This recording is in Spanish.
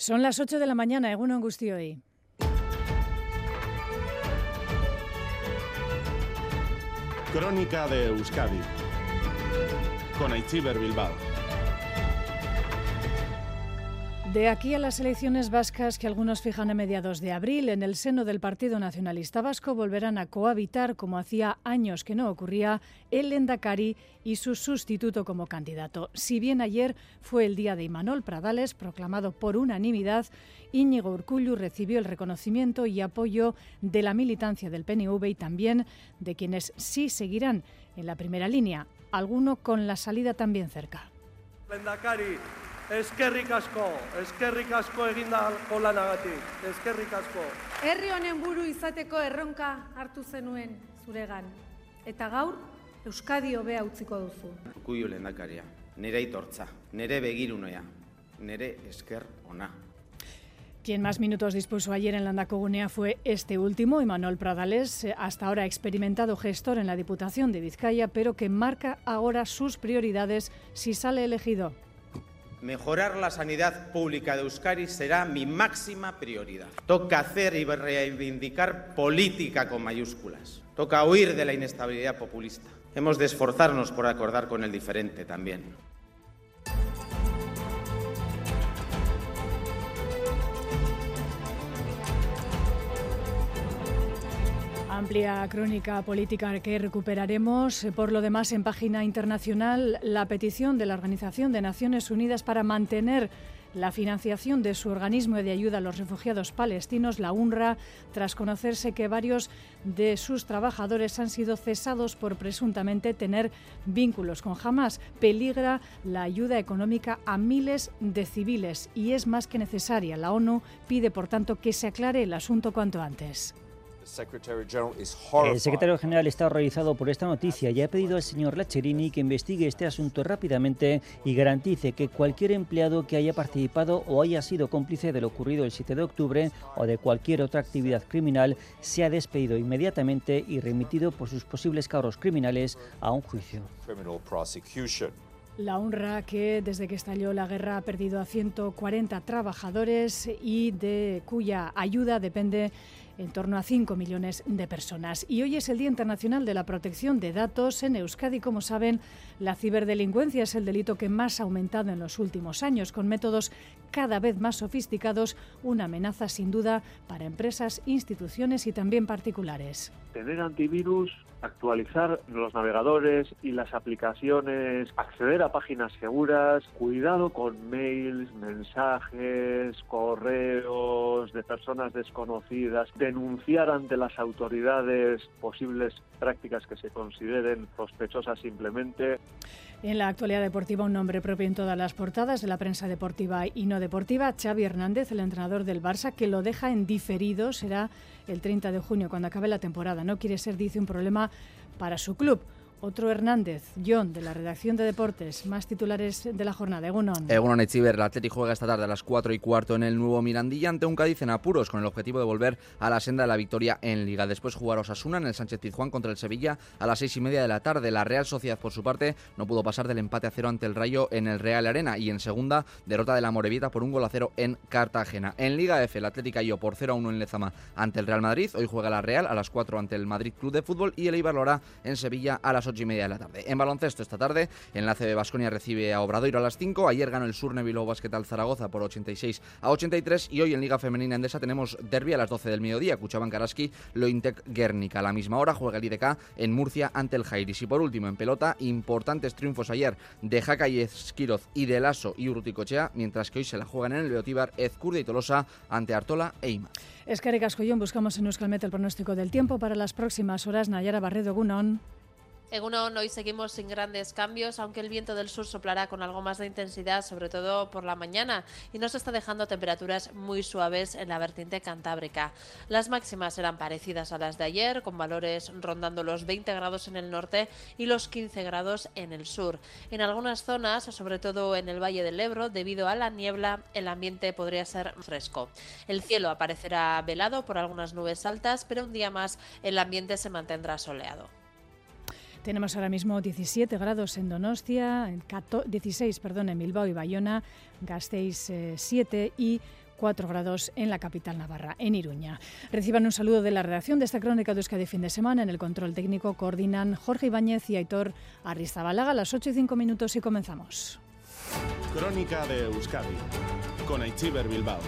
Son las 8 de la mañana, Eguno Angustioy. Crónica de Euskadi con Aichiber Bilbao. De aquí a las elecciones vascas que algunos fijan a mediados de abril, en el seno del Partido Nacionalista Vasco volverán a cohabitar, como hacía años que no ocurría, el Endacari y su sustituto como candidato. Si bien ayer fue el día de Imanol Pradales, proclamado por unanimidad, Íñigo Urcullu recibió el reconocimiento y apoyo de la militancia del PNV y también de quienes sí seguirán en la primera línea, alguno con la salida también cerca. Eskerrik asko, eskerrik asko egindako lanagatik, eskerrik asko. Herri honen buru izateko erronka hartu zenuen zuregan. Eta gaur, Euskadi hobea utziko duzu. Urkullu lehendakaria, nire aitortza, nire begirunoia, nire esker ona. Quien más minutos dispuso ayer en Landacogunea fue este último, Emanuel Pradales, hasta ahora experimentado gestor en la Diputación de Vizcaya, pero que marca ahora sus prioridades si sale elegido. Mejorar la sanidad pública de Euskadi será mi máxima prioridad. Toca hacer y reivindicar política con mayúsculas. Toca huir de la inestabilidad populista. Hemos de esforzarnos por acordar con el diferente también. Amplia crónica política que recuperaremos. Por lo demás, en página internacional, la petición de la Organización de Naciones Unidas para mantener la financiación de su organismo de ayuda a los refugiados palestinos, la UNRWA, tras conocerse que varios de sus trabajadores han sido cesados por presuntamente tener vínculos con Hamas. Peligra la ayuda económica a miles de civiles y es más que necesaria. La ONU pide, por tanto, que se aclare el asunto cuanto antes. El secretario general está horrorizado por esta noticia y ha pedido al señor Lacherini que investigue este asunto rápidamente y garantice que cualquier empleado que haya participado o haya sido cómplice de lo ocurrido el 7 de octubre o de cualquier otra actividad criminal sea despedido inmediatamente y remitido por sus posibles cargos criminales a un juicio. La honra que desde que estalló la guerra ha perdido a 140 trabajadores y de cuya ayuda depende en torno a 5 millones de personas. Y hoy es el Día Internacional de la Protección de Datos. En Euskadi, como saben, la ciberdelincuencia es el delito que más ha aumentado en los últimos años, con métodos cada vez más sofisticados, una amenaza sin duda para empresas, instituciones y también particulares. Tener antivirus actualizar los navegadores y las aplicaciones, acceder a páginas seguras, cuidado con mails, mensajes, correos de personas desconocidas, denunciar ante las autoridades posibles prácticas que se consideren sospechosas simplemente. En la actualidad deportiva, un nombre propio en todas las portadas de la prensa deportiva y no deportiva, Xavi Hernández, el entrenador del Barça, que lo deja en diferido, será el 30 de junio, cuando acabe la temporada. No quiere ser, dice, un problema para su club. Otro Hernández, John, de la redacción de deportes, más titulares de la jornada. Egunon. Egunon Echiver, el Atlético juega esta tarde a las 4 y cuarto en el nuevo Mirandilla ante un Cádiz en apuros con el objetivo de volver a la senda de la victoria en Liga. Después jugar Osasuna en el Sánchez Pizjuán contra el Sevilla a las 6 y media de la tarde. La Real Sociedad, por su parte, no pudo pasar del empate a cero ante el Rayo en el Real Arena y en segunda, derrota de la Morevieta por un gol a cero en Cartagena. En Liga F, el Atlético cayó por 0 a 1 en Lezama ante el Real Madrid. Hoy juega la Real a las 4 ante el Madrid Club de Fútbol y el Eibar lo hará en Sevilla a las 8 y media de la tarde. En baloncesto esta tarde, Enlace de Basconia recibe a Obradoiro a las 5. Ayer ganó el Surne Bilbao Basket al Zaragoza por 86 a 83 y hoy en Liga Femenina Endesa tenemos derby a las 12 del mediodía. Cuchaban Karaski, Lointec Guernica. A la misma hora juega el IDK en Murcia ante el Jairis. Y por último, en pelota, importantes triunfos ayer de Jaca y Esquiroz y de Lasso y Urruticochea, mientras que hoy se la juegan en el Beotíbar Ezcurde y Tolosa ante Artola e Ima. Es que buscamos en Euskalmet el pronóstico del tiempo para las próximas horas. Nayara Barredo Gunón. Egunon, hoy seguimos sin grandes cambios, aunque el viento del sur soplará con algo más de intensidad, sobre todo por la mañana, y nos está dejando temperaturas muy suaves en la vertiente cantábrica. Las máximas serán parecidas a las de ayer, con valores rondando los 20 grados en el norte y los 15 grados en el sur. En algunas zonas, sobre todo en el Valle del Ebro, debido a la niebla, el ambiente podría ser fresco. El cielo aparecerá velado por algunas nubes altas, pero un día más el ambiente se mantendrá soleado. Tenemos ahora mismo 17 grados en Donostia, 16 perdón, en Bilbao y Bayona, Gasteiz 7 eh, y 4 grados en la capital navarra, en Iruña. Reciban un saludo de la redacción de esta crónica de Euskadi fin de semana. En el control técnico coordinan Jorge Ibáñez y Aitor Arrizabalaga. A las 8 y 5 minutos y comenzamos. Crónica de Euskadi con Aichiber Bilbao.